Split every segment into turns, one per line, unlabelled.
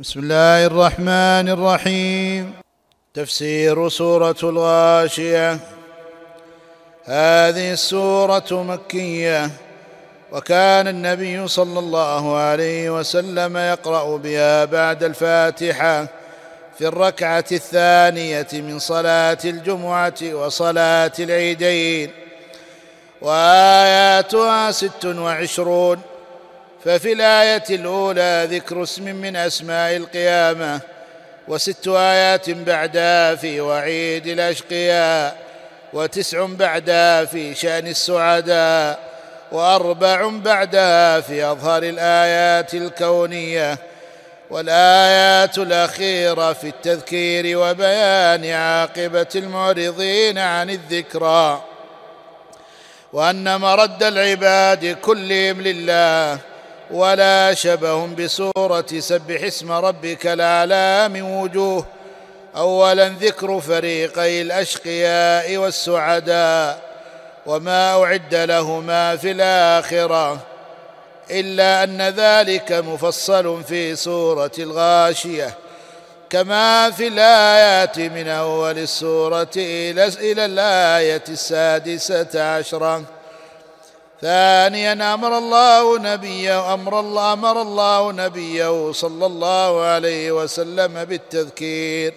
بسم الله الرحمن الرحيم. تفسير سورة الغاشية. هذه السورة مكية وكان النبي صلى الله عليه وسلم يقرأ بها بعد الفاتحة في الركعة الثانية من صلاة الجمعة وصلاة العيدين. وآياتها ست وعشرون. ففي الآية الأولى ذكر اسم من أسماء القيامة وست آيات بعدها في وعيد الأشقياء وتسع بعدها في شأن السعداء وأربع بعدها في اظهر الآيات الكونية والآيات الأخيرة في التذكير وبيان عاقبة المعرضين عن الذكرى وأن مرد العباد كلهم لله ولا شبه بسورة سبح اسم ربك الأعلى من وجوه. اولا ذكر فريقي الأشقياء والسعداء وما أعد لهما في الآخرة إلا أن ذلك مفصل في سورة الغاشية كما في الآيات من أول السورة إلى الآية السادسة عشرة. ثانيا أمر الله نبيه أمر الله أمر الله نبيه صلى الله عليه وسلم بالتذكير.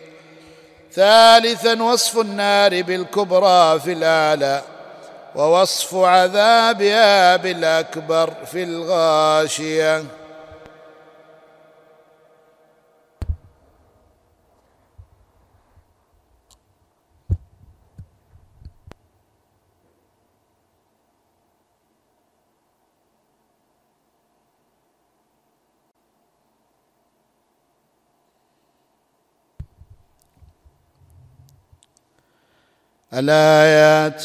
ثالثا وصف النار بالكبرى في الاعلى ووصف عذابها بالأكبر في الغاشية. الآيات.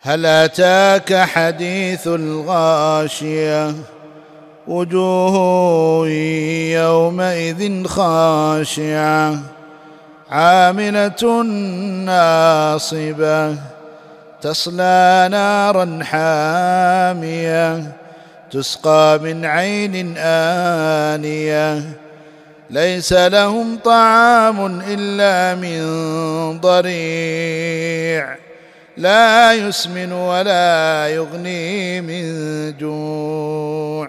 هل أتاك حديث الغاشية؟ وجوه يومئذ خاشعة. عاملة ناصبة. تصلى نارا حامية. تسقى من عين آنية. ليس لهم طعام إلا من ضريع. لا يسمن ولا يغني من جوع.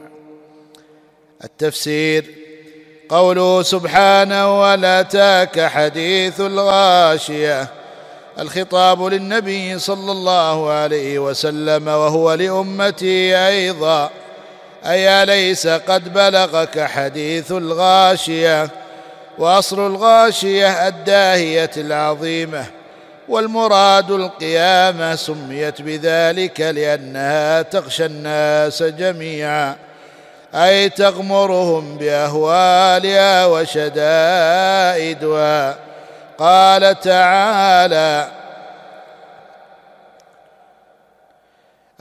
التفسير قوله سبحانه ولا اتاك حديث الغاشية الخطاب للنبي صلى الله عليه وسلم وهو لأمتي أيضا. اي اليس قد بلغك حديث الغاشية وأصل الغاشية الداهية العظيمة والمراد القيامة سميت بذلك لأنها تغشى الناس جميعا أي تغمرهم بأهوالها وشدائدها. قال تعالى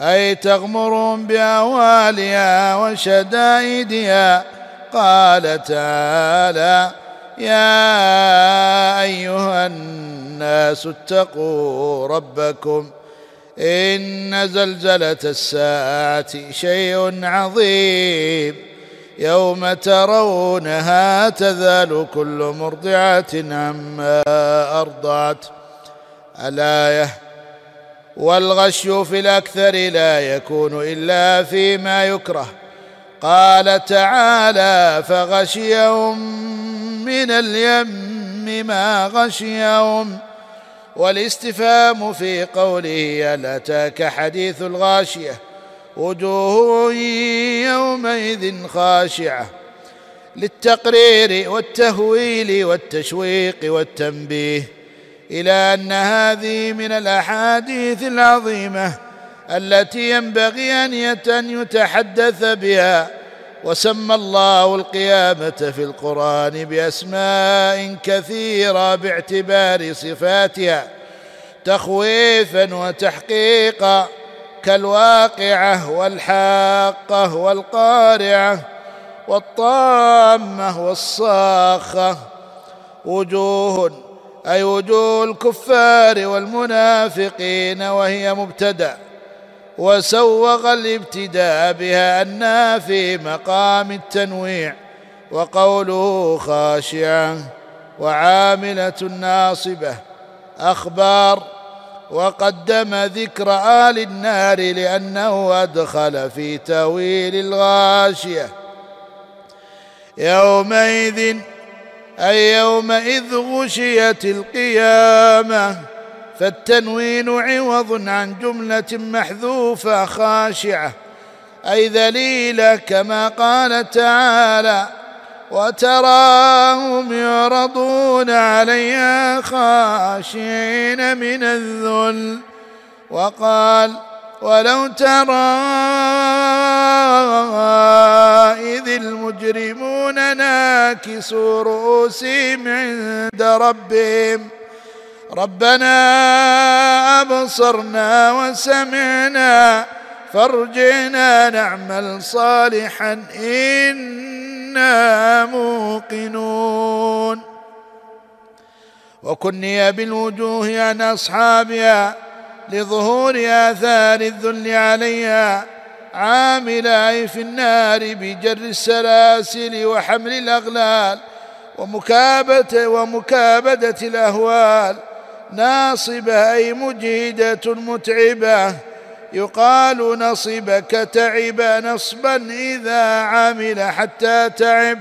أي تغمرهم باهوالها وشدائدها قال تعالى يا أيها الناس اتقوا ربكم إن زلزلة الساعة شيء عظيم. يوم ترونها تذال كل مرضعة عما أرضعت. الايه والغش في الأكثر لا يكون إلا فيما يكره. قال تعالى فغشيهم من اليم ما غشيهم. والاستفهام في قوله هل أتاك حديث الغاشية؟ وجوه يومئذ خاشعة. للتقرير والتهويل والتشويق والتنبيه. إلى أن هذه من الأحاديث العظيمة التي ينبغي أن يتحدث بها. وسمى الله القيامة في القرآن بأسماء كثيرة باعتبار صفاتها تخويفا وتحقيقا كالواقعة والحاقة والقارعة والطامة والصاخة. وجوه أي وجوه الكفار والمنافقين وهي مبتدأ وسوغ الابتداء بها النافي مقام التنويع وقوله خاشعة وعاملة ناصبة أخبار وقدم ذكر آل النار لأنه أدخل في تأويل الغاشية. يومئذ اي يومئذ غشيت القيامة فالتنوين عوض عن جملة محذوفة خاشعة. أي ذليله كما قال تعالى وتراهم يعرضون عليها خاشعين من الذل وقال ولو ترى إذ المجرمون ناكسوا رؤوسهم عند ربهم. ربنا أبصرنا وسمعنا فارجعنا نعمل صالحا إنا موقنون. وكني بالوجوه عن أصحابها لظهور آثار الذل عليها عاملا في النار بجر السلاسل وحمل الأغلال ومكابدة ومكابدة الأهوال. ناصبة أي مجهدة متعبة. يقال نصبك تعب نصبا إذا عمل حتى تعب.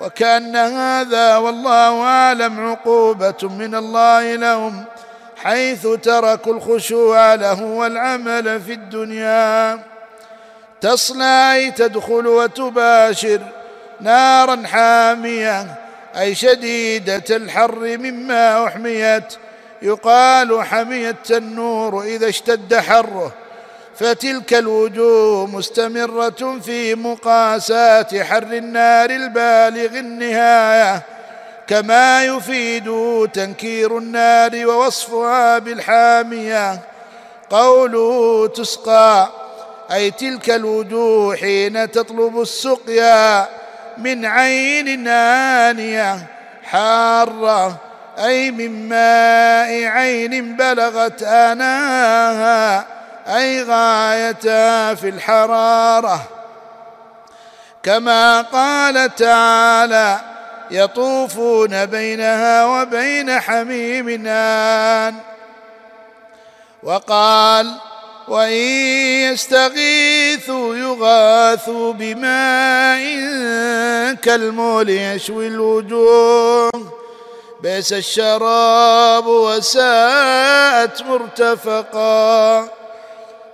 وكأن هذا والله أعلم عقوبة من الله لهم حيث تركوا الخشوع له والعمل في الدنيا. تصلى أي تدخل وتباشر نارا حامية أي شديدة الحر مما أحميت. يقال حميت النور إذا اشتد حره. فتلك الوجوه مستمرة في مقاساة حر النار البالغ النهاية. كما يفيد تنكير النار ووصفها بالحامية. قوله تسقى أي تلك الوجوه حين تطلب السقيا من عين آنية حارة أي من ماء عين بلغت آناها أي غايتها في الحرارة. كما قال تعالى يطوفون بينها وبين حميم آن. وقال وإن يستغيثوا يغاثوا بماء كالمول يشوي الوجوه. بئس الشراب وساءت مرتفقا.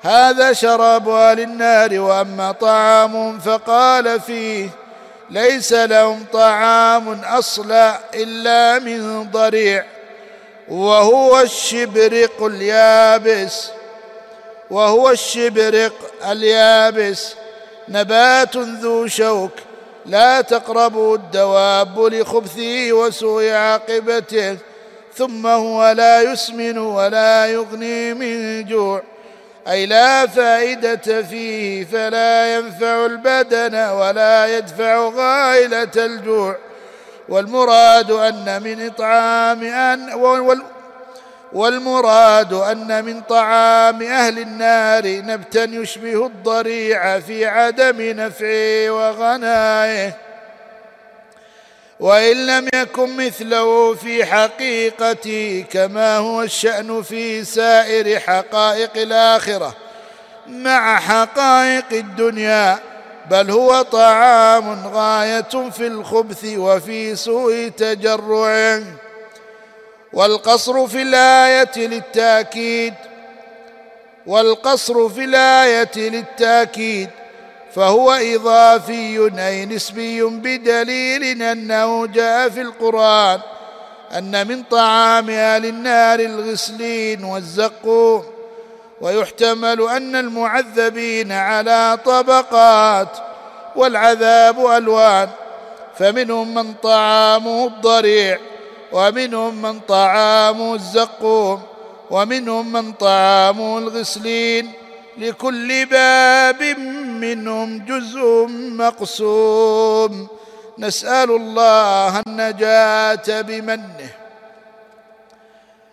هذا شراب أهل النار وأما طعام فقال فيه ليس لهم طعام أصلا إلا من ضريع. وهو الشبرق اليابس وهو الشبرق اليابس. نبات ذو شوك لا تقربوا الدواب لخبثه وسوء عاقبته ثم هو لا يسمن ولا يغني من جوع. أي لا فائدة فيه فلا ينفع البدن ولا يدفع غائلة الجوع. والمراد أن من إطعام أن والمراد أن من طعام أهل النار نبتا يشبه الضريع في عدم نفعه وغنائه. وإن لم يكن مثله في حقيقته كما هو الشأن في سائر حقائق الآخرة مع حقائق الدنيا بل هو طعام غاية في الخبث وفي سوء تجرعه والقصر في الآية للتأكيد والقصر في الآية للتأكيد فهو إضافي أي نسبي بدليل أنه جاء في القرآن أن من طعام أهل النار الغسلين والزقوم ويحتمل أن المعذبين على طبقات والعذاب ألوان فمنهم من طعامه الضريع. ومنهم من طعامه الزقوم ومنهم من طعامه الغسلين لكل باب منهم جزء مقسوم. نسأل الله النجاة بمنه.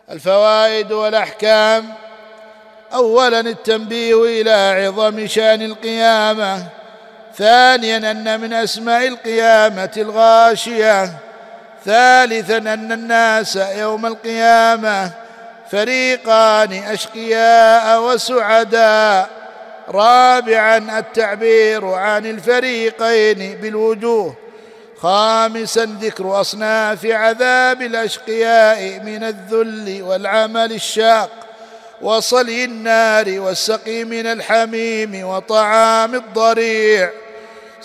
الفوائد والأحكام. اولا التنبيه إلى عظم شأن القيامة. ثانيا أن من أسماء القيامة الغاشية. ثالثا أن الناس يوم القيامة فريقان أشقياء وسعداء رابعا التعبير عن الفريقين بالوجوه خامسا ذكر أصناف عذاب الأشقياء من الذل والعمل الشاق وصلي النار والسقي من الحميم وطعام الضريع.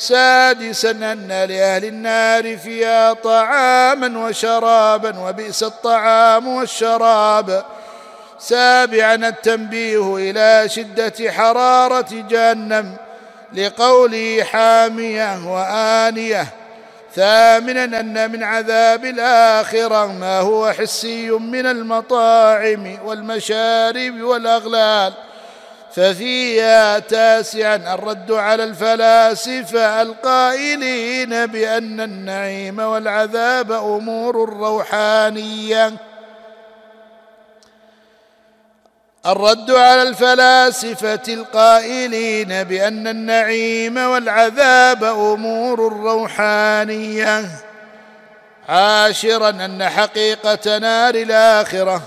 سادسا أن لأهل النار فيها طعاما وشرابا وبئس الطعام والشراب. سابعا التنبيه إلى شدة حرارة جهنم لقوله حامية وآنية. ثامنا أن من عذاب الآخرة ما هو حسي من المطاعم والمشارب والأغلال. ففيها تاسعا الرد على الفلاسفة القائلين بأن النعيم والعذاب أمور روحانية. الرد على الفلاسفة القائلين بأن النعيم والعذاب أمور روحانية. عاشرا أن حقيقة نار الآخرة.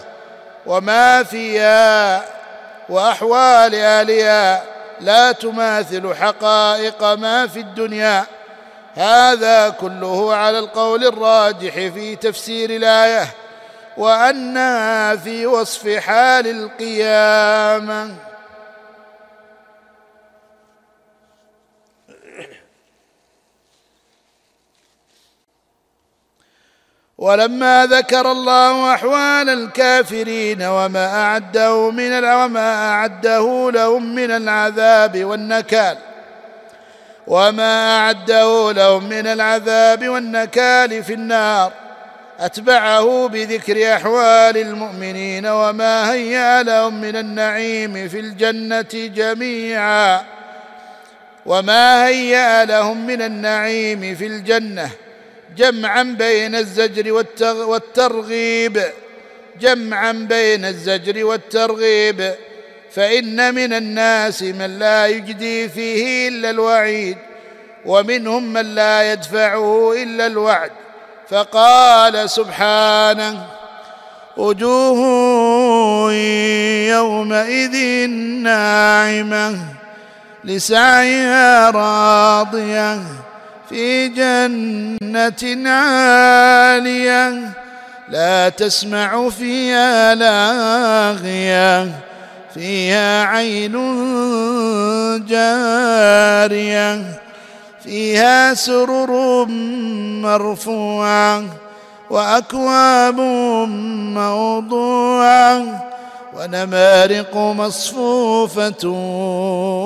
وما فيها وأحوال اهلها لا تماثل حقائق ما في الدنيا. هذا كله على القول الراجح في تفسير الآية وانها في وصف حال القيامة. ولما ذكر الله أحوال الكافرين وما أعده من وما أعده لهم من العذاب والنكال وما أعده لهم من العذاب والنكال في النار أتبعه بذكر أحوال المؤمنين وما هيأ لهم من النعيم في الجنة جميعا وما هيأ لهم من النعيم في الجنة جمعا بين الزجر والترغيب. جمعا بين الزجر والترغيب. فإن من الناس من لا يجدي فيه إلا الوعيد ومنهم من لا يدفعه إلا الوعد. فقال سبحانه وجوه يومئذ ناعمة لسعيها راضية. في جنة عالية لا تسمع فيها لاغية فيها عين جارية فيها سرر مرفوعة وأكواب موضوعة. ونمارق مصفوفة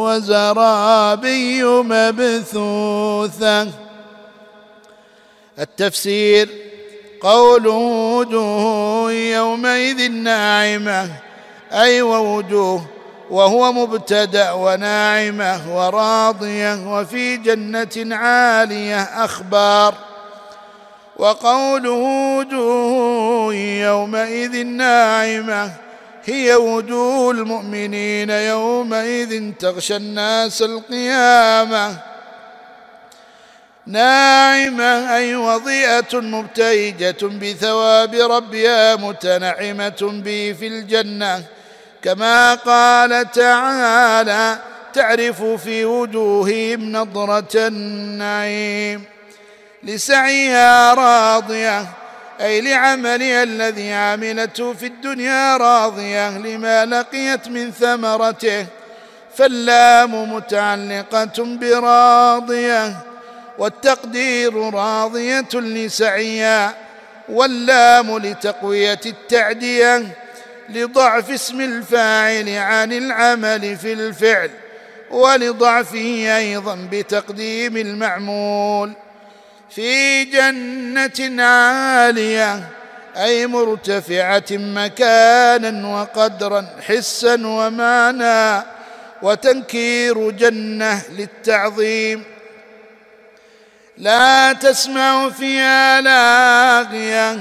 وزرابي مبثوثة. التفسير قول وجوه يومئذ ناعمة أي ووجوه وهو مبتدأ وناعمة وراضية وفي جنة عالية أخبار. وقوله وجوه يومئذ ناعمة هي وجوه المؤمنين يومئذ تغشى الناس القيامة. ناعمة أي وضيئة مبتهجة بثواب ربها متنعمة به في الجنة. كما قال تعالى تعرف في وجوههم نضرة النعيم. لسعيها راضية. أي لعملها الذي عملته في الدنيا راضيه لما لقيت من ثمرته. فاللام متعلقة براضية والتقدير راضية لسعيها واللام لتقوية التعدية لضعف اسم الفاعل عن العمل في الفعل ولضعفه أيضا بتقديم المعمول. في جنة عالية أي مرتفعة مكانا وقدرا حسا ومعنى وتنكير جنة للتعظيم. لا تسمع فيها لاغية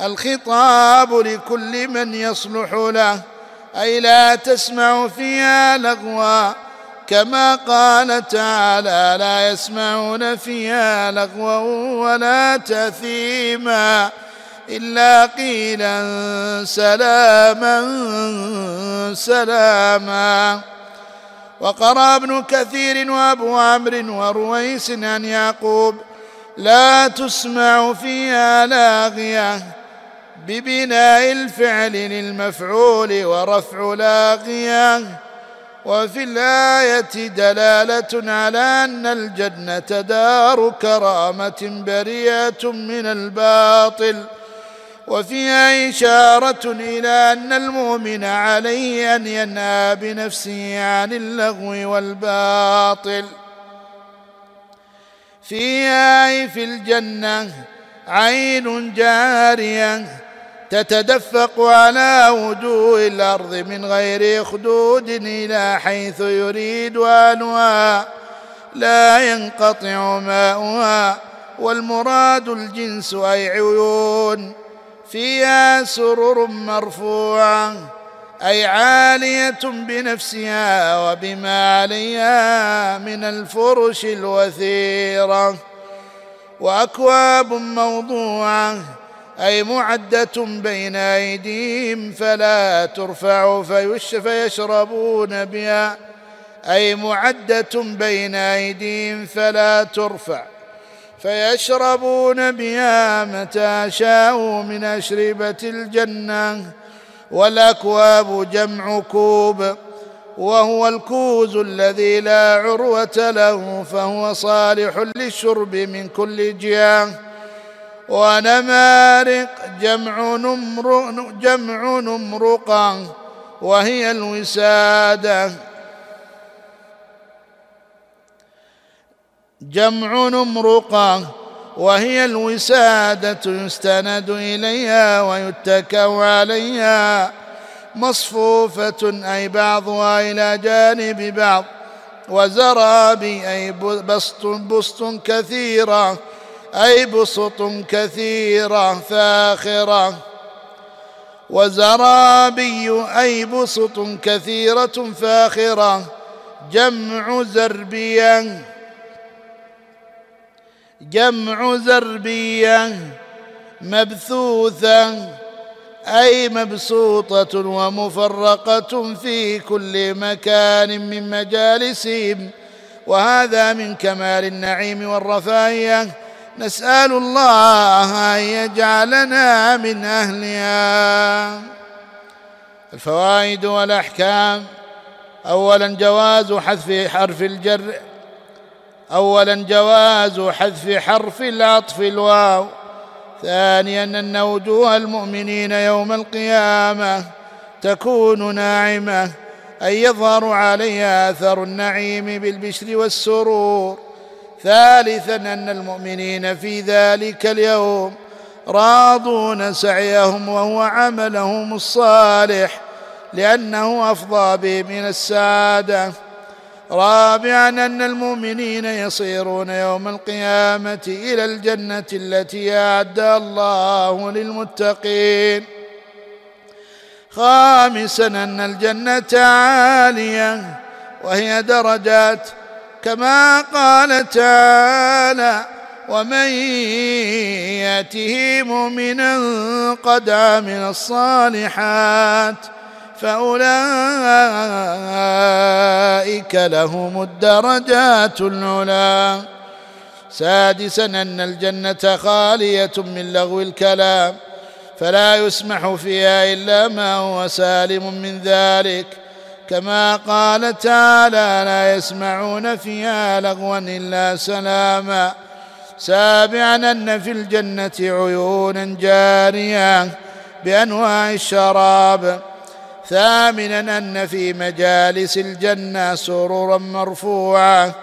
الخطاب لكل من يصلح له أي لا تسمع فيها لغوا كما قال تعالى لا يسمعون فيها لغوا ولا تاثيما إلا قيلا سلاما سلاما. وقرأ ابن كثير وأبو عمرو ورويس عن يعقوب لا تسمع فيها لاغية ببناء الفعل للمفعول ورفع لاغية وفي الآية دلالة على أن الجنة دار كرامة بريئة من الباطل وفيها إشارة إلى أن المؤمن عليه أن ينهى بنفسه عن اللغو والباطل. فيها في الجنة عين جارية تتدفق على وجوه الأرض من غير خدود إلى حيث يريد أنواع لا ينقطع ماؤها والمراد الجنس أي عيون فيها سرر مرفوعة أي عالية بنفسها وبما عليها من الفرش الوثيرة وأكواب موضوعة أي معدة بين أيديهم فلا ترفع فيش فيشربون بها. أي معدة بين أيديهم فلا ترفع فيشربون بها متى شاءوا من أشربة الجنة. والأكواب جمع كوب وهو الكوز الذي لا عروة له فهو صالح للشرب من كل جهة. ونمارق جمع نمر جمع نمرقة وهي الوسادة. جمع نمرقة وهي الوسادة يستند إليها ويتكأ عليها. مصفوفة أي بعضها إلى جانب بعض. وزرابي أي بسط بسط كثيرة. أي بسط كثيرة فاخرة. وزرابي أي بسط كثيرة فاخرة. جمع زربيه جمع زربيه مبثوثه أي مبسوطة ومفرقة في كل مكان من مجالسهم. وهذا من كمال النعيم والرفاهية. نسأل الله أن يجعلنا من أهلها. الفوائد والأحكام. اولا جواز حذف حرف الجر. اولا جواز حذف حرف العطف الواو. ثانيا أن وجوه المؤمنين يوم القيامة تكون ناعمة أي يظهر عليها أثر النعيم بالبشر والسرور. ثالثا أن المؤمنين في ذلك اليوم راضون سعيهم وهو عملهم الصالح لأنه أفضى بهم من السعادة. رابعا أن المؤمنين يصيرون يوم القيامة إلى الجنة التي اعدها الله للمتقين. خامسا أن الجنة عالية وهي درجات كما قال تعالى ومن ياته مؤمنا قد عمل الصالحات فأولئك لهم الدرجات العلى سادسا أن الجنة خالية من لغو الكلام فلا يسمح فيها إلا ما هو سالم من ذلك كما قال تعالى لا يسمعون فيها لغوا إلا سلاما. سابعا أن في الجنة عيونا جارية بأنواع الشراب. ثامنا أن في مجالس الجنة سررا مرفوعة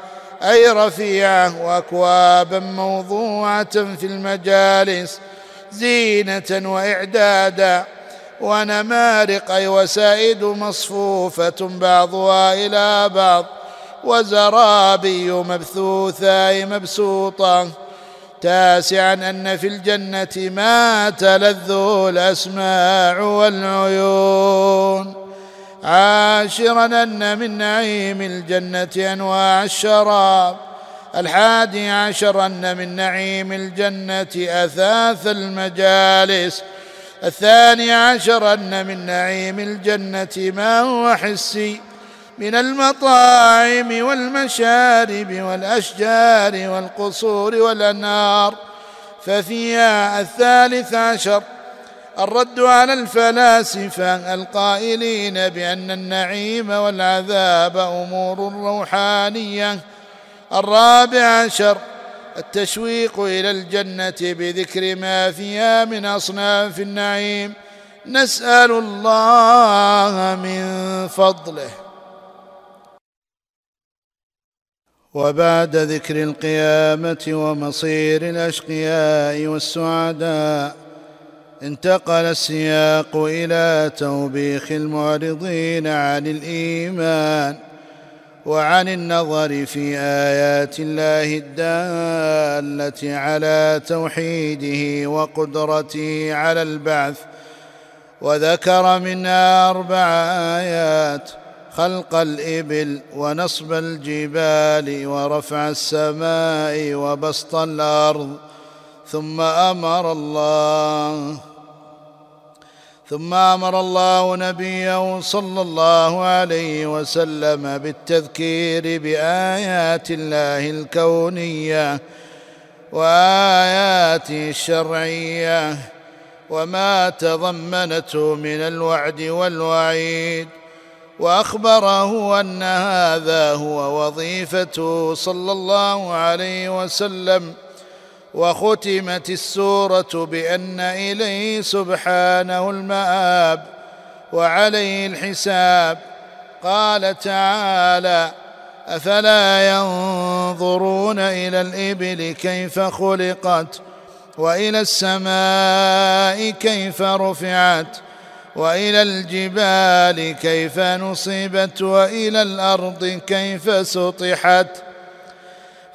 أي رفيعة واكوابا موضوعة في المجالس زينة وإعدادا. ونمارق وسائد مصفوفة بعضها إلى بعض وزرابي مبثوثة أي مبسوطة. تاسعا أن في الجنة ما تلذ الأسماع والعيون. عاشرا أن من نعيم الجنة أنواع الشراب. الحادي عشر أن من نعيم الجنة أثاث المجالس. الثاني عشر أن من نعيم الجنة ما هو حسي من المطاعم والمشارب والأشجار والقصور والأنهار ففيها الثالث عشر الرد على الفلاسفة القائلين بأن النعيم والعذاب أمور روحانية الرابع عشر التشويق إلى الجنة بذكر ما فيها من أصناف النعيم. نسأل الله من فضله. وبعد ذكر القيامة ومصير الأشقياء والسعداء انتقل السياق إلى توبيخ المعرضين عن الإيمان. وعن النظر في آيات الله الدالة على توحيده وقدرته على البعث وذكر منها أربع آيات خلق الإبل ونصب الجبال ورفع السماء وبسط الأرض ثم أمر الله ثم أمر الله نبيه صلى الله عليه وسلم بالتذكير بآيات الله الكونية واياته الشرعية وما تضمنته من الوعد والوعيد وأخبره أن هذا هو وظيفته صلى الله عليه وسلم وختمت السورة بأن إليه سبحانه المآب وعليه الحساب. قال تعالى أفلا ينظرون إلى الإبل كيف خلقت وإلى السماء كيف رفعت وإلى الجبال كيف نصبت وإلى الأرض كيف سطحت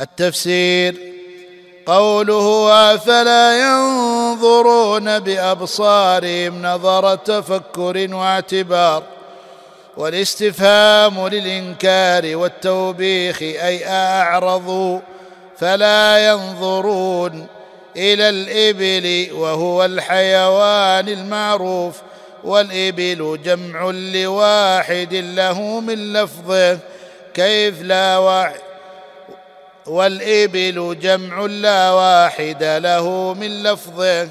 التفسير. قوله أفلا ينظرون بأبصارهم نظر تفكر واعتبار والاستفهام للإنكار والتوبيخ أي اعرضوا فلا ينظرون إلى الإبل وهو الحيوان المعروف والإبل جمع لواحد له من لفظه كيف لا واحد والإبل جمع لا واحد له من لفظه.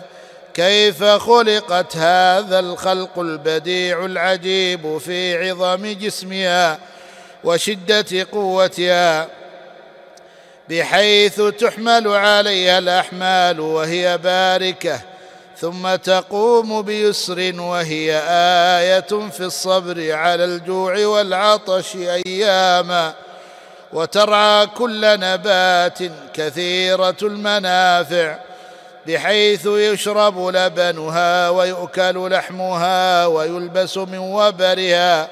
كيف خلقت هذا الخلق البديع العجيب في عظم جسمها وشدة قوتها؟ بحيث تحمل عليها الأحمال وهي باركة ثم تقوم بيسر وهي آية في الصبر على الجوع والعطش أياما. وترعى كل نبات كثيرة المنافع بحيث يشرب لبنها ويؤكل لحمها ويلبس من وبرها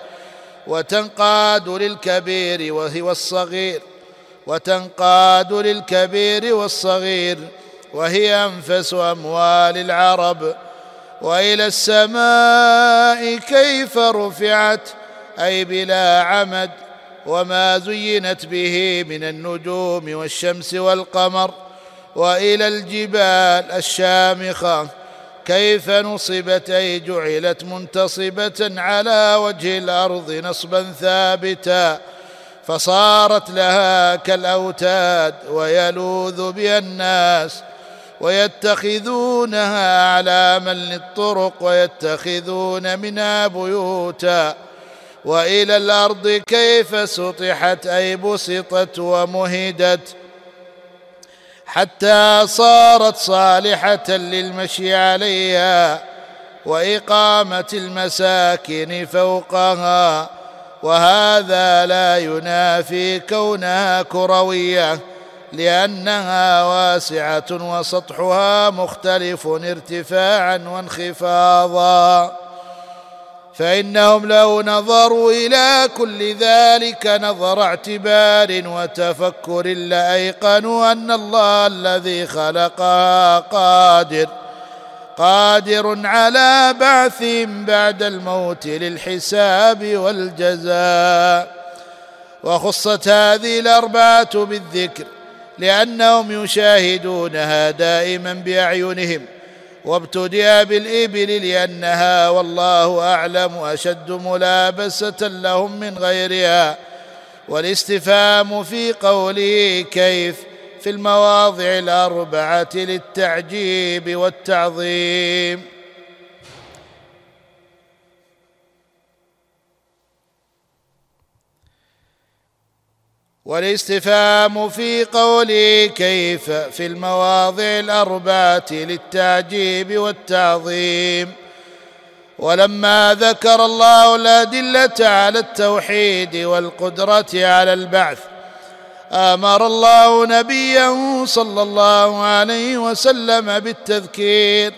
وتنقاد للكبير وهو الصغير وتنقاد للكبير والصغير وهي أنفس أموال العرب. وإلى السماء كيف رفعت أي بلا عمد وما زينت به من النجوم والشمس والقمر وإلى الجبال الشامخة. كيف نصبت أي جعلت منتصبة على وجه الأرض نصبا ثابتا. فصارت لها كالأوتاد ويلوذ بها الناس ويتخذونها علاما للطرق ويتخذون منها بيوتا. وإلى الأرض كيف سطحت أي بسطت ومهدت. حتى صارت صالحة للمشي عليها وإقامة المساكن فوقها. وهذا لا ينافي كونها كروية لأنها واسعة وسطحها مختلف ارتفاعا وانخفاضا. فإنهم لو نظروا إلى كل ذلك نظر اعتبار وتفكر لايقنوا أن الله الذي خلقها قادر قادر على بعثهم بعد الموت للحساب والجزاء. وخصت هذه الأربعة بالذكر لأنهم يشاهدونها دائما بأعينهم. وابتدأ بالإبل لأنها والله أعلم أشد ملابسة لهم من غيرها والاستفهام في قوله كيف في المواضع الأربعة للتعجيب والتعظيم. والاستفهام في قوله كيف في المواضع الأربعة للتعجيب والتعظيم. ولما ذكر الله الأدلة على التوحيد والقدرة على البعث آمر الله نبيه صلى الله عليه وسلم بالتذكير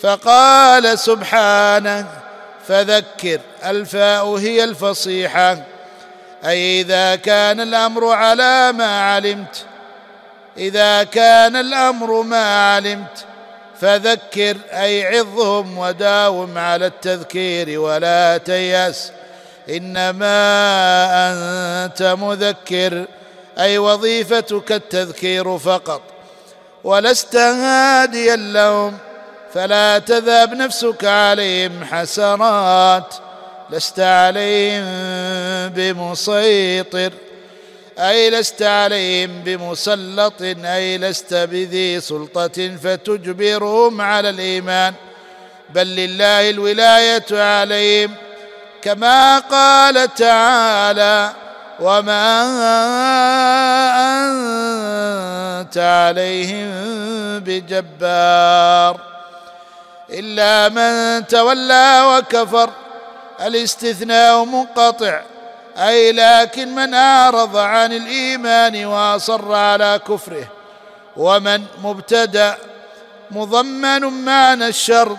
فقال سبحانه فذكر الفاء هي الفصيحة. أي إذا كان الأمر على ما علمت إذا كان الأمر ما علمت فذكر أي عظهم وداوم على التذكير ولا تيأس. إنما أنت مذكر أي وظيفتك التذكير فقط. ولست هاديا لهم فلا تذهب نفسك عليهم حسرات. لست عليهم بمسيطر. أي لست عليهم بمسلط أي لست بذي سلطة فتجبرهم على الإيمان. بل لله الولاية عليهم كما قال تعالى وما أنت عليهم بجبار إلا من تولى وكفر الاستثناء منقطع. أي لكن من أعرض عن الإيمان وأصر على كفره ومن مبتدأ مضمن معنى الشرط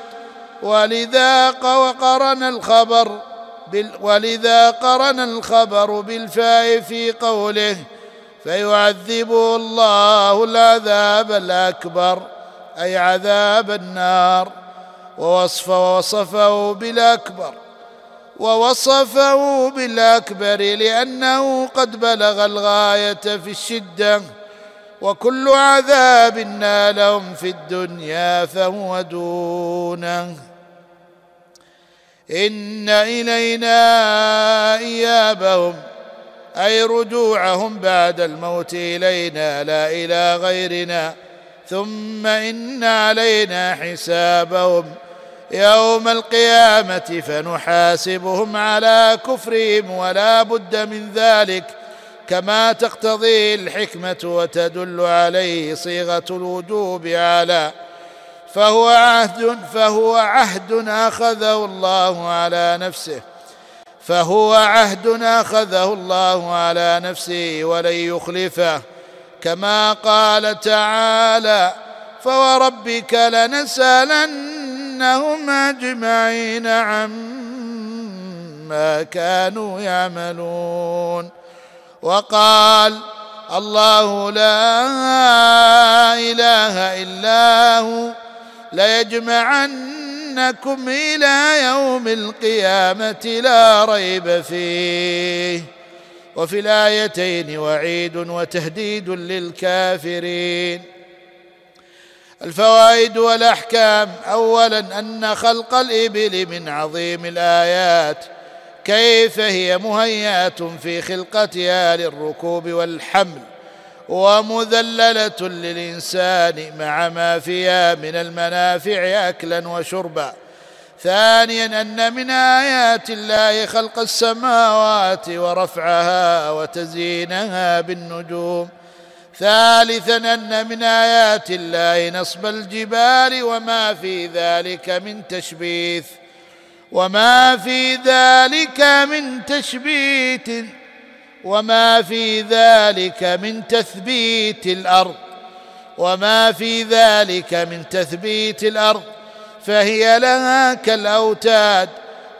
ولذا وقرن الخبر ولذا قرن الخبر بالفاء في قوله فيعذبه الله العذاب الأكبر أي عذاب النار. ووصف ووصفه بالأكبر. ووصفه بالأكبر لأنه قد بلغ الغاية في الشدة وكل عذاب نالهم في الدنيا فهو دونه. إن إلينا إيابهم أي رجوعهم بعد الموت إلينا لا إلى غيرنا. ثم إن علينا حسابهم. يوم القيامة فنحاسبهم على كفرهم ولا بد من ذلك كما تقتضي الحكمة وتدل عليه صيغة الوجوب على فهو عهد فهو عهد أخذه الله على نفسه فهو عهد أخذه الله على نفسه ولن يخلفه كما قال تعالى فوربك لنسالنهم أجمعين عما كانوا يعملون. وقال الله لا إله إلا هو ليجمعنكم إلى يوم القيامة لا ريب فيه. وفي الآيتين وعيد وتهديد للكافرين. الفوائد والأحكام. اولا أن خلق الإبل من عظيم الآيات. كيف هي مهيئة في خلقتها للركوب والحمل؟ ومذللة للإنسان مع ما فيها من المنافع اكلا وشربا. ثانيا أن من آيات الله خلق السماوات ورفعها وتزيينها بالنجوم. ثالثا أن من آيات الله نصب الجبال وما في ذلك من تشبيث وما في ذلك من تشبيت وما في ذلك من تثبيت الأرض وما في ذلك من تثبيت الأرض فهي لها كالأوتاد.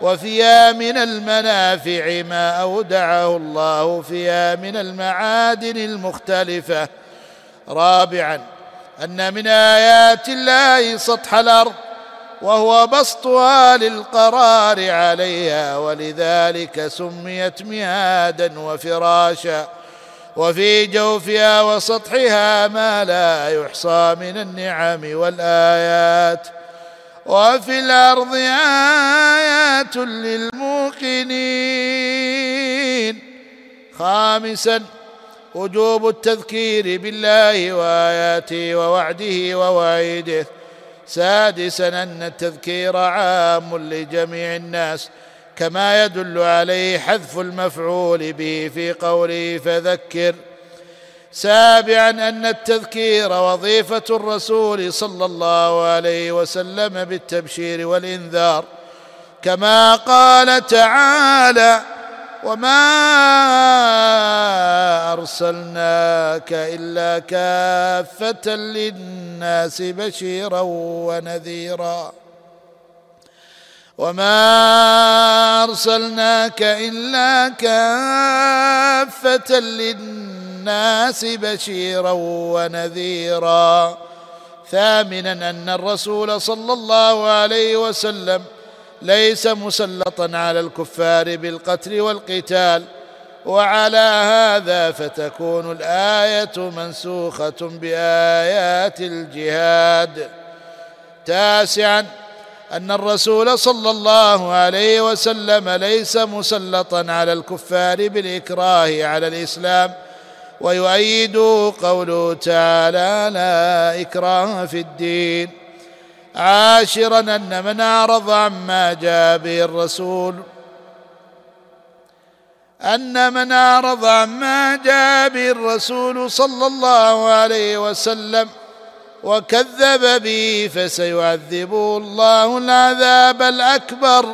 وفيها من المنافع ما أودعه الله فيها من المعادن المختلفة. رابعا أن من آيات الله سطح الأرض وهو بسطها للقرار عليها ولذلك سميت مهادا وفراشا. وفي جوفها وسطحها ما لا يحصى من النعم والآيات. وفي الأرض آيات للموقنين. خامسا وجوب التذكير بالله وآياته ووعده ووعيده. سادسا أن التذكير عام لجميع الناس كما يدل عليه حذف المفعول به في قوله فذكر. سابعا أن التذكير وظيفة الرسول صلى الله عليه وسلم بالتبشير والإنذار. كما قال تعالى وما أرسلناك إلا كافة للناس بشيرا ونذيرا. وما أرسلناك إلا كافة للناس بشيرا ونذيرا. ثامنا أن الرسول صلى الله عليه وسلم ليس مسلطا على الكفار بالقتل والقتال وعلى هذا فتكون الآية منسوخة بآيات الجهاد. تاسعا أن الرسول صلى الله عليه وسلم ليس مسلطا على الكفار بالإكراه على الإسلام ويؤيد قوله تعالى لا إكراه في الدين. عاشرا أن من أعرض عما جاء به الرسول. أن من أعرض عما جاء به الرسول صلى الله عليه وسلم وكذب به فسيعذبه الله العذاب الأكبر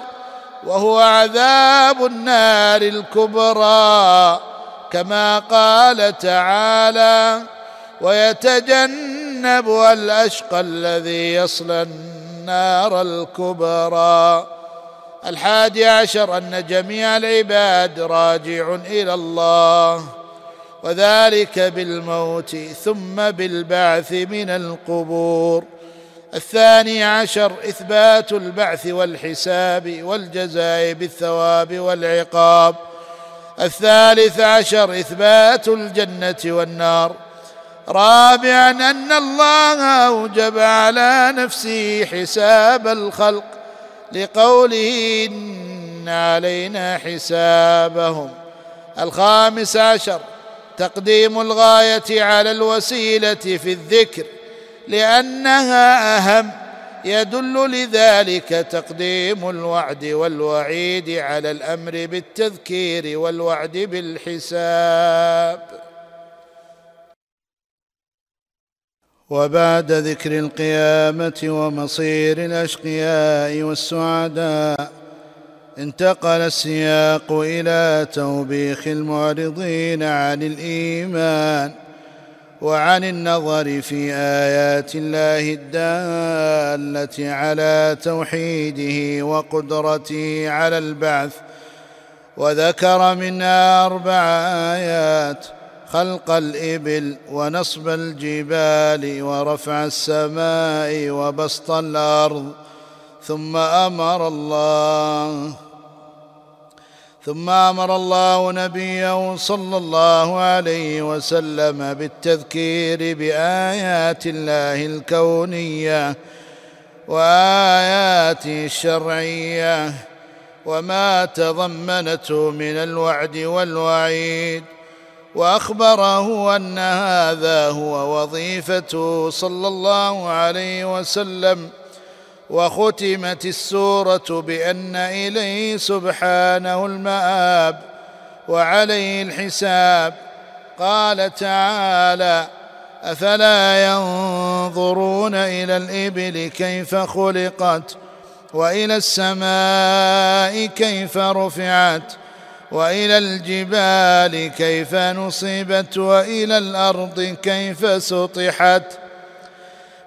وهو عذاب النار الكبرى. كما قال تعالى ويتجنبها الأشقى الذي يصلى النار الكبرى. الحادي عشر أن جميع العباد راجع إلى الله وذلك بالموت ثم بالبعث من القبور. الثاني عشر إثبات البعث والحساب والجزاء بالثواب والعقاب. الثالث عشر إثبات الجنة والنار. رابعا أن الله أوجب على نفسه حساب الخلق لقوله إن علينا حسابهم. الخامس عشر تقديم الغاية على الوسيلة في الذكر لأنها أهم يدل لذلك تقديم الوعد والوعيد على الأمر بالتذكير والوعد بالحساب. وبعد ذكر القيامة ومصير الأشقياء والسعداء انتقل السياق إلى توبيخ المعرضين عن الإيمان. وعن النظر في آيات الله الدالة على توحيده وقدرته على البعث وذكر منها أربع آيات خلق الإبل ونصب الجبال ورفع السماء وبسط الأرض ثم أمر الله ثم أمر الله نبيه صلى الله عليه وسلم بالتذكير بآيات الله الكونية واياته الشرعية وما تضمنته من الوعد والوعيد وأخبره أن هذا هو وظيفته صلى الله عليه وسلم وختمت السورة بأن إليه سبحانه المآب وعليه الحساب. قال تعالى أفلا ينظرون إلى الإبل كيف خلقت وإلى السماء كيف رفعت وإلى الجبال كيف نصبت وإلى الأرض كيف سطحت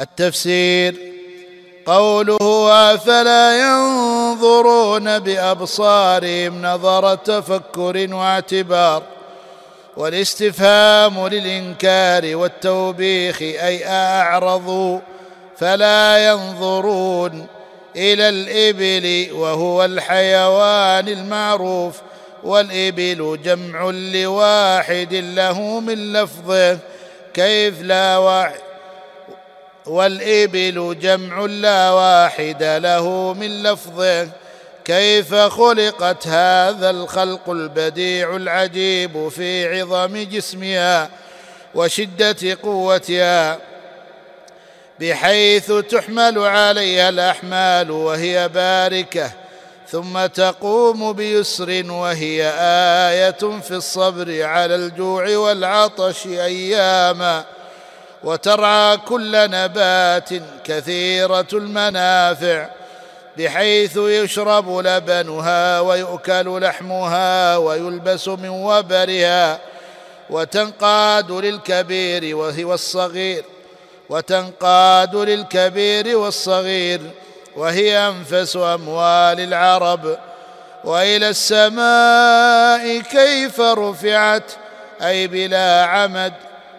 التفسير. قوله أفلا ينظرون بأبصارهم نظر تفكر واعتبار والاستفهام للإنكار والتوبيخ أي اعرضوا فلا ينظرون إلى الإبل وهو الحيوان المعروف والإبل جمع لواحد له من لفظه كيف لا واحد والإبل جمع لا واحد له من لفظه كيف خلقت هذا الخلق البديع العجيب في عظم جسمها وشدة قوتها؟ بحيث تحمل عليها الأحمال وهي باركة ثم تقوم بيسر وهي آية في الصبر على الجوع والعطش أياما. وترعى كل نبات كثيرة المنافع بحيث يشرب لبنها ويؤكل لحمها ويلبس من وبرها وتنقاد للكبير وهو الصغير وتنقاد للكبير والصغير وهي أنفس أموال العرب وإلى السماء كيف رفعت أي بلا عمد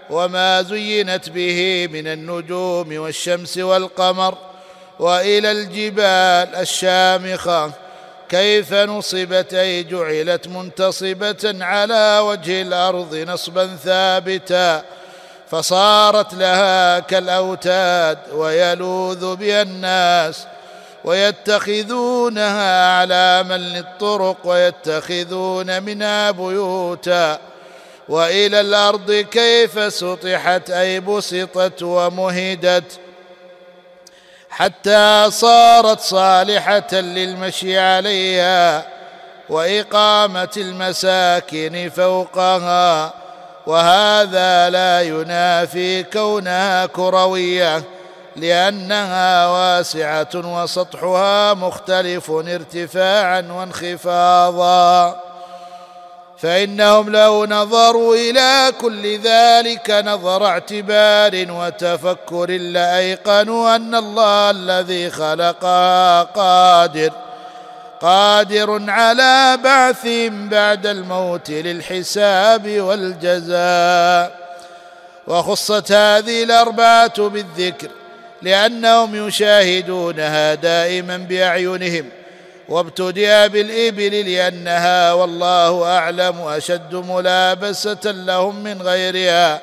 وما زينت به من النجوم والشمس والقمر وإلى الجبال الشامخة. كيف نصبت أي جعلت منتصبة على وجه الأرض نصبا ثابتا. فصارت لها كالأوتاد ويلوذ بها الناس ويتخذونها علاما للطرق ويتخذون منها بيوتا. وإلى الأرض كيف سطحت أي بسطت ومهدت حتى صارت صالحة للمشي عليها وإقامة المساكن فوقها وهذا لا ينافي كونها كروية لأنها واسعة وسطحها مختلف ارتفاعا وانخفاضا. فإنهم لو نظروا إلى كل ذلك نظر اعتبار وتفكر لايقنوا أن الله الذي خلقها قادر قادر على بعثهم بعد الموت للحساب والجزاء. وخصت هذه الأربعة بالذكر لأنهم يشاهدونها دائما بأعينهم. وابتدأ بالإبل لأنها والله أعلم أشد ملابسة لهم من غيرها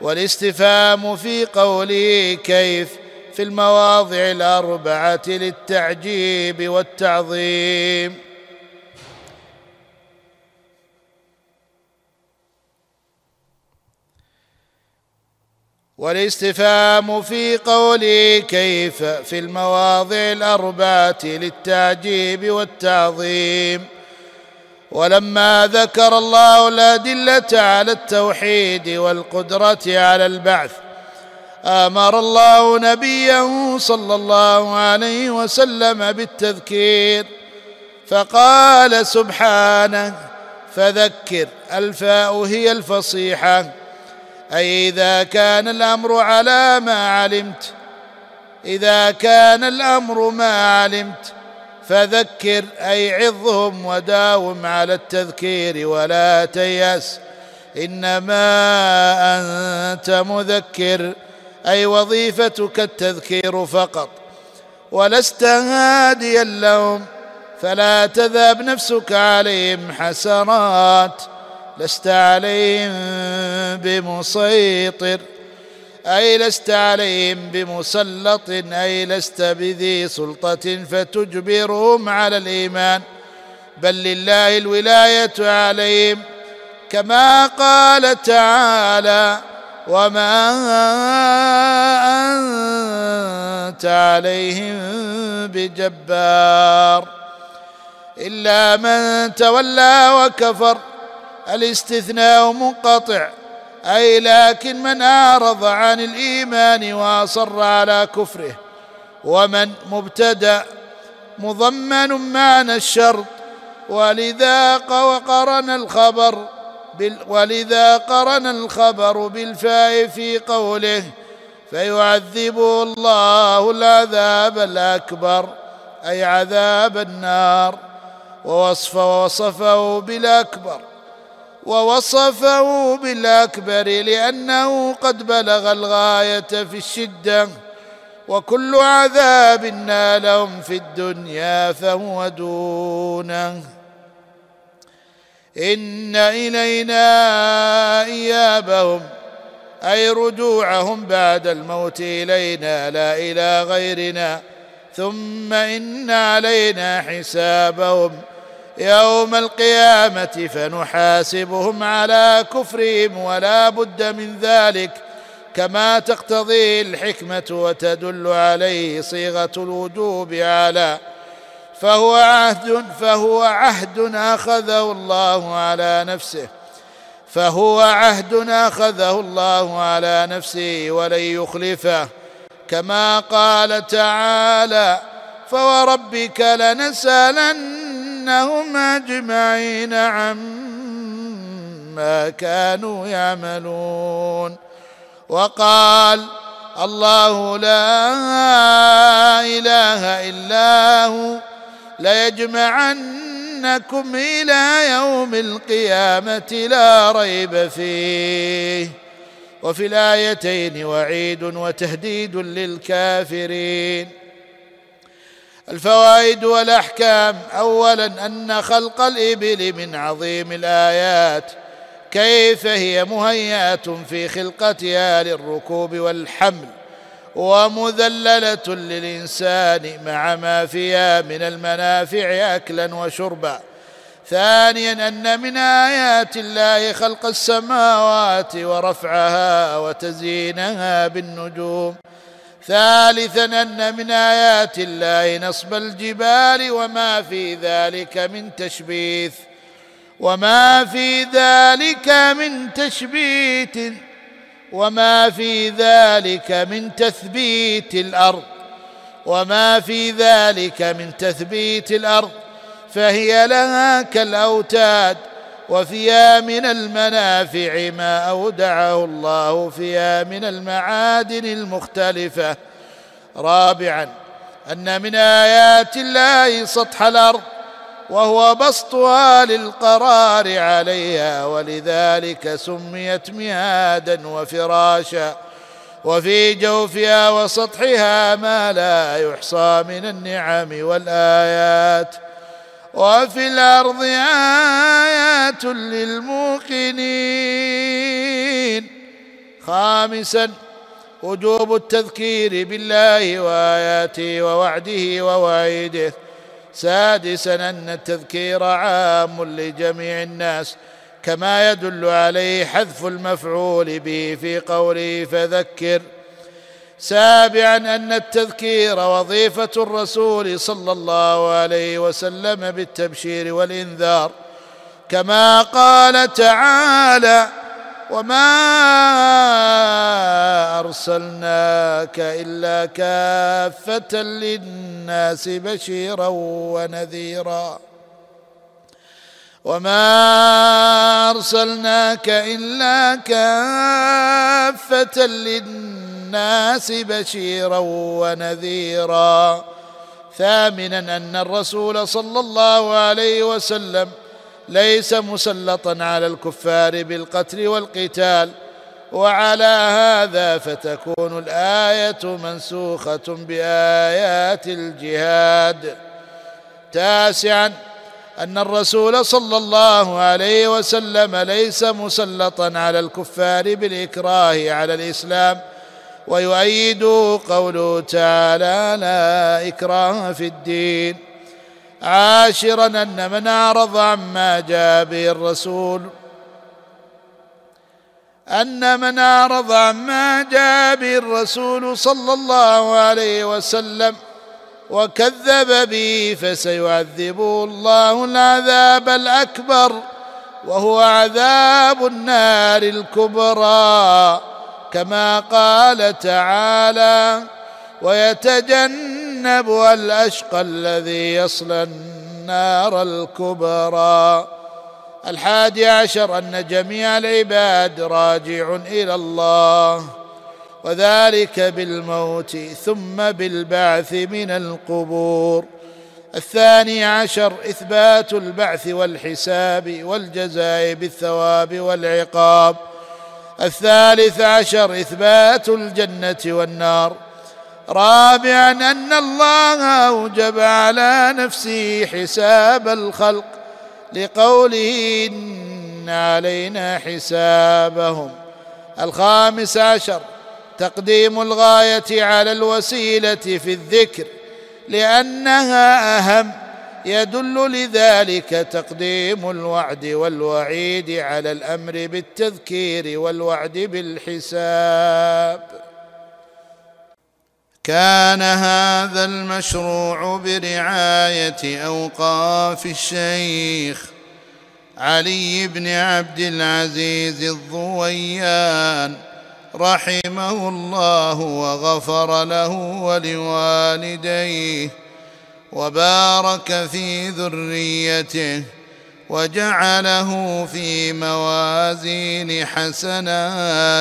والاستفهام في قوله كيف؟ في المواضع الأربعة للتعجيب والتعظيم. والاستفهام في قوله كيف في المواضع الأربعة للتعجيب والتعظيم. ولما ذكر الله الأدلة على التوحيد والقدرة على البعث آمر الله نبيه صلى الله عليه وسلم بالتذكير فقال سبحانه فذكر الفاء هي الفصيحة. أي إذا كان الأمر على ما علمت إذا كان الأمر ما علمت فذكر أي عظهم وداوم على التذكير ولا تيأس. إنما أنت مذكر أي وظيفتك التذكير فقط. ولست هاديا لهم فلا تذهب نفسك عليهم حسرات. لست عليهم بمسيطر. أي لست عليهم بمسلط أي لست بذي سلطة فتجبرهم على الإيمان. بل لله الولاية عليهم كما قال تعالى وما أنت عليهم بجبار إلا من تولى وكفر الاستثناء منقطع. أي لكن من أعرض عن الإيمان وأصر على كفره. ومن مبتدأ مضمن معنى الشرط. ولذا وقرن الخبر ولذا قرن الخبر بالفاء في قوله. فيعذبه الله العذاب الأكبر أي عذاب النار. ووصف ووصفه بالأكبر. ووصفه بالأكبر لأنه قد بلغ الغاية في الشدة وكل عذاب نالهم في الدنيا فهو دونه. إن إلينا إيابهم أي رجوعهم بعد الموت إلينا لا إلى غيرنا. ثم إن علينا حسابهم. يوم القيامة فنحاسبهم على كفرهم ولا بد من ذلك كما تقتضي الحكمة وتدل عليه صيغة الوجوب على فهو عهد فهو عهد أخذه الله على نفسه فهو عهد أخذه الله على نفسه ولن يخلفه كما قال تعالى فوربك لنسالنهم أجمعين عما كانوا يعملون. وقال الله لا إله إلا هو ليجمعنكم إلى يوم القيامة لا ريب فيه. وفي الآيتين وعيد وتهديد للكافرين. الفوائد والأحكام. اولا أن خلق الإبل من عظيم الآيات. كيف هي مهيئة في خلقتها للركوب والحمل؟ ومذللة للإنسان مع ما فيها من المنافع اكلا وشربا. ثانيا أن من آيات الله خلق السماوات ورفعها وتزيينها بالنجوم. ثالثا أن من آيات الله نصب الجبال وما في ذلك من تشبيث وما في ذلك من تشبيت وما في ذلك من تثبيت الأرض وما في ذلك من تثبيت الأرض فهي لها كالأوتاد. وفيها من المنافع ما أودعه الله فيها من المعادن المختلفة. رابعا أن من آيات الله سطح الأرض وهو بسطها للقرار عليها ولذلك سميت مهادا وفراشا. وفي جوفها وسطحها ما لا يحصى من النعم والآيات. وفي الأرض آيات للموقنين. خامسا وجوب التذكير بالله وآياته ووعده ووعيده. سادسا أن التذكير عام لجميع الناس كما يدل عليه حذف المفعول به في قوله فذكر. سابعا أن التذكير وظيفة الرسول صلى الله عليه وسلم بالتبشير والإنذار. كما قال تعالى وما أرسلناك إلا كافة للناس بشيرا ونذيرا. وما أرسلناك إلا كافة للناس بشيرا ونذيرا. ثامنا أن الرسول صلى الله عليه وسلم ليس مسلطا على الكفار بالقتل والقتال وعلى هذا فتكون الآية منسوخة بآيات الجهاد. تاسعا أن الرسول صلى الله عليه وسلم ليس مسلطا على الكفار بالإكراه على الإسلام ويؤيد قوله تعالى لا إكراه في الدين. عاشرا أن من أعرض عما جاء به الرسول. أن من أعرض عما جاء به الرسول صلى الله عليه وسلم وكذب به فسيعذبه الله العذاب الأكبر وهو عذاب النار الكبرى. كما قال تعالى ويتجنبها الأشقى الذي يصلى النار الكبرى. الحادي عشر أن جميع العباد راجع إلى الله وذلك بالموت ثم بالبعث من القبور. الثاني عشر إثبات البعث والحساب والجزاء بالثواب والعقاب. الثالث عشر إثبات الجنة والنار. رابعا أن الله أوجب على نفسه حساب الخلق لقوله إن علينا حسابهم. الخامس عشر تقديم الغاية على الوسيلة في الذكر لأنها أهم يدل لذلك تقديم الوعد والوعيد على الأمر بالتذكير والوعد بالحساب. كان هذا المشروع برعاية أوقاف الشيخ علي بن عبد العزيز الضويان رحمه الله وغفر له ولوالديه وبارك في ذريته وجعله في موازين حسناتهم.